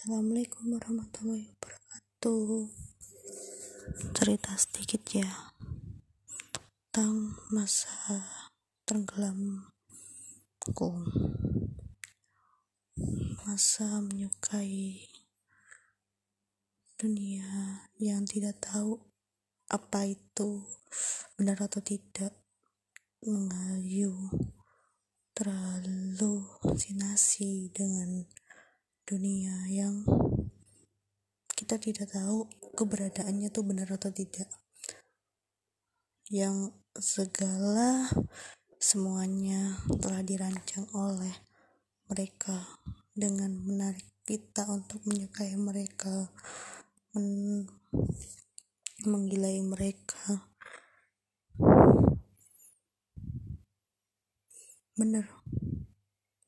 Assalamualaikum warahmatullahi wabarakatuh. Cerita sedikit ya tentang masa tenggelamku. Masa menyukai dunia yang tidak tahu apa itu benar atau tidak. Mengayu terlalu sinasi dengan dunia yang kita tidak tahu keberadaannya tuh benar atau tidak. Yang segala semuanya telah dirancang oleh mereka dengan menarik kita untuk menyukai mereka men menggilai mereka. Benar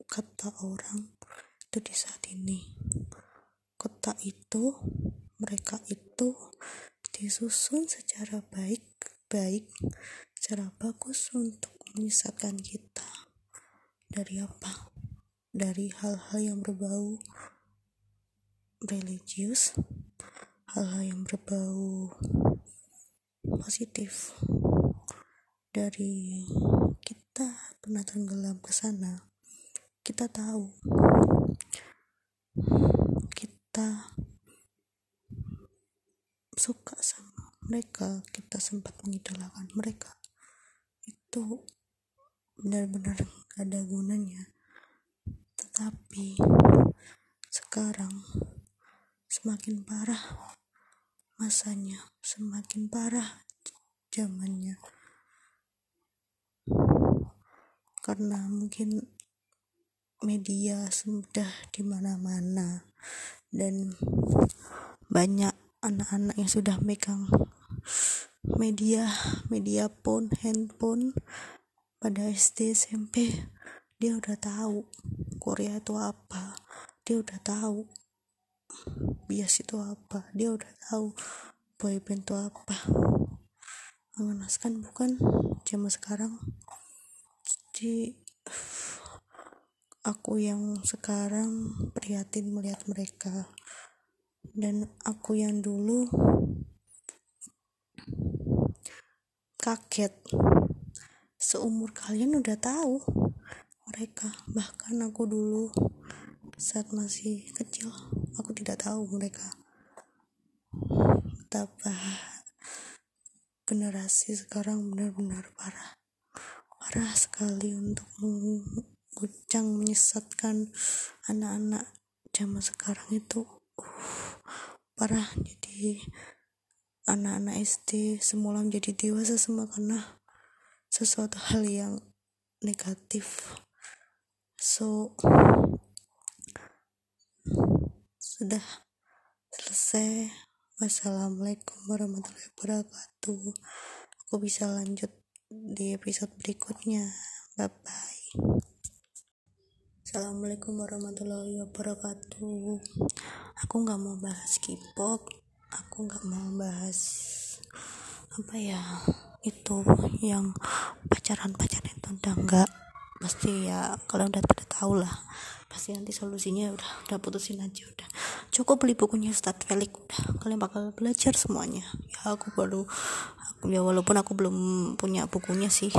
kata orang itu di saat ini. Kota itu mereka itu disusun secara baik-baik secara bagus untuk menyesatkan kita. Dari apa? Dari hal-hal yang berbau religius hal-hal yang berbau positif. Dari kita pernah tenggelam ke sana kita tahu. Kita suka sama mereka. Kita sempat mengidolakan mereka. Itu benar-benar ada gunanya. Tetapi sekarang semakin parah masanya semakin parah zamannya. Karena mungkin media sudah di mana-mana. Dan banyak anak-anak yang sudah megang media media pun handphone. Pada SD SMP dia udah tahu Korea itu apa. Dia udah tahu bias itu apa. Dia udah tahu boyband itu apa. Mengenaskan bukan? Zaman sekarang jadi aku yang sekarang prihatin melihat mereka. Dan aku yang dulu kaget. Seumur kalian udah tahu mereka. Bahkan aku dulu saat masih kecil aku tidak tahu mereka. Betapa generasi sekarang benar-benar parah. Parah sekali untuk guncang menyesatkan anak-anak zaman sekarang itu. Uh, parah jadi anak-anak SD semula menjadi dewasa semua karena sesuatu hal yang negatif. So sudah selesai. Wassalamualaikum warahmatullahi wabarakatuh. Aku bisa lanjut di episode berikutnya. Bye bye Assalamualaikum warahmatullahi wabarakatuh. Aku gak mau bahas K-pop Aku gak mau bahas Apa ya Itu yang Pacaran-pacaran itu udah gak Pasti ya Kalian udah pada tahu lah Pasti nanti solusinya udah Udah putusin aja udah. Cukup beli bukunya Ustadz Felix Udah. Kalian bakal belajar semuanya. Ya aku baru aku, Ya walaupun aku belum punya bukunya sih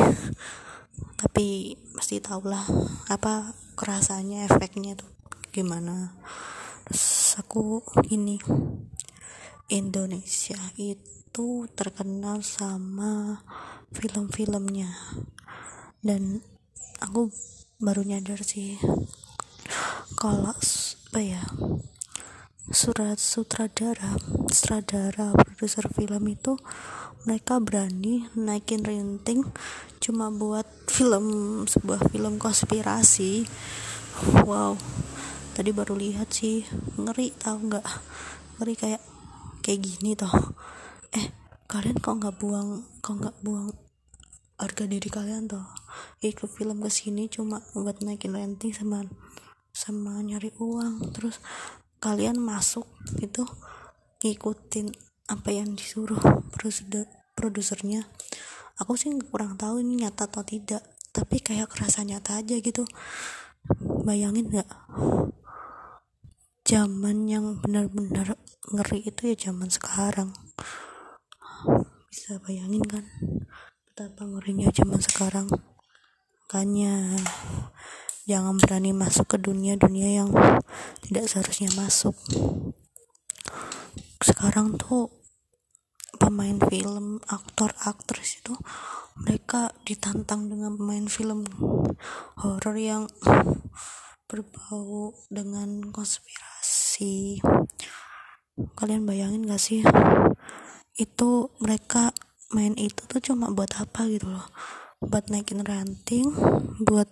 tapi pasti tau lah apa kerasanya efeknya tuh gimana. Terus aku ini Indonesia itu terkenal sama film-filmnya. Dan aku baru nyadar sih kalau apa ya surat sutradara sutradara produser film itu mereka berani naikin renting cuma buat film sebuah film konspirasi. Wow tadi baru lihat sih ngeri tau nggak? Ngeri kayak kayak gini toh. Eh kalian kok nggak buang kok nggak buang harga diri kalian toh? Ikut film ke sini cuma buat naikin renting sama sama nyari uang terus kalian masuk itu ngikutin apa yang disuruh produser produsernya. Aku sih kurang tahu ini nyata atau tidak tapi kayak kerasa nyata aja gitu. Bayangin nggak? Zaman yang benar-benar ngeri itu ya zaman sekarang. Bisa bayangin kan? Betapa ngerinya zaman sekarang. Makanya jangan berani masuk ke dunia-dunia yang tidak seharusnya masuk. Sekarang tuh pemain film aktor aktris itu mereka ditantang dengan pemain film horor yang berbau dengan konspirasi. Kalian bayangin gak sih? Itu mereka main itu tuh cuma buat apa gitu loh? Buat naikin ranting buat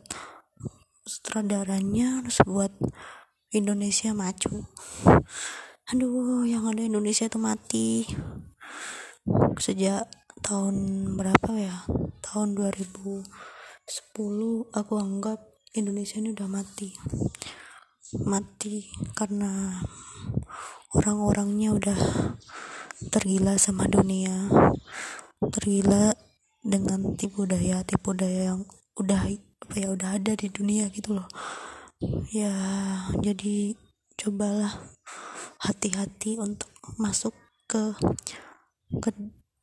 sutradaranya terus buat Indonesia maju. Aduh yang ada Indonesia itu mati. Sejak tahun berapa ya? Tahun 2010 aku anggap Indonesia ini udah mati. Mati karena orang-orangnya udah tergila sama dunia. Tergila dengan tipu daya tipu daya yang udah apa ya udah ada di dunia gitu loh. Ya jadi cobalah hati-hati untuk masuk ke ke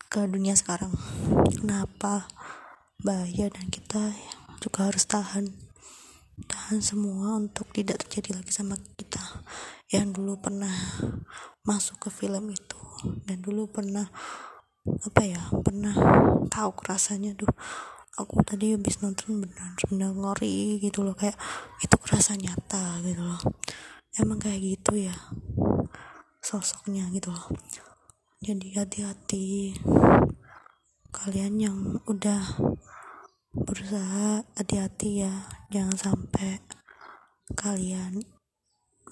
ke dunia sekarang. Kenapa bahaya dan kita juga harus tahan. Tahan semua untuk tidak terjadi lagi sama kita. Yang dulu pernah masuk ke film itu. Dan dulu pernah apa ya pernah tahu rasanya tuh aku tadi habis nonton benar-benar ngori gitu loh kayak itu kerasa nyata gitu loh. Emang kayak gitu ya sosoknya gitu loh. Jadi hati-hati kalian yang udah berusaha hati-hati ya. Jangan sampai kalian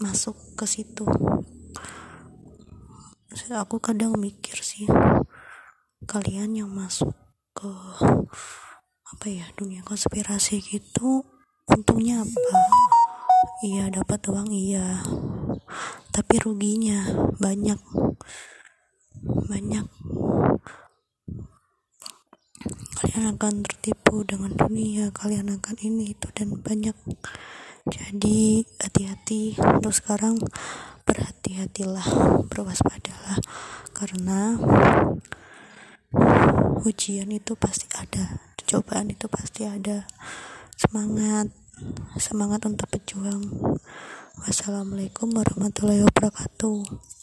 masuk ke situ. Aku kadang mikir sih kalian yang masuk ke apa ya dunia konspirasi gitu untungnya apa? Iya dapat uang iya. Tapi ruginya banyak. Banyak. Kalian akan tertipu dengan dunia kalian akan ini itu dan banyak. Jadi hati-hati. Untuk sekarang berhati-hatilah berwaspadalah karena ujian itu pasti ada cobaan itu pasti ada semangat semangat untuk berjuang. Wassalamualaikum warahmatullahi wabarakatuh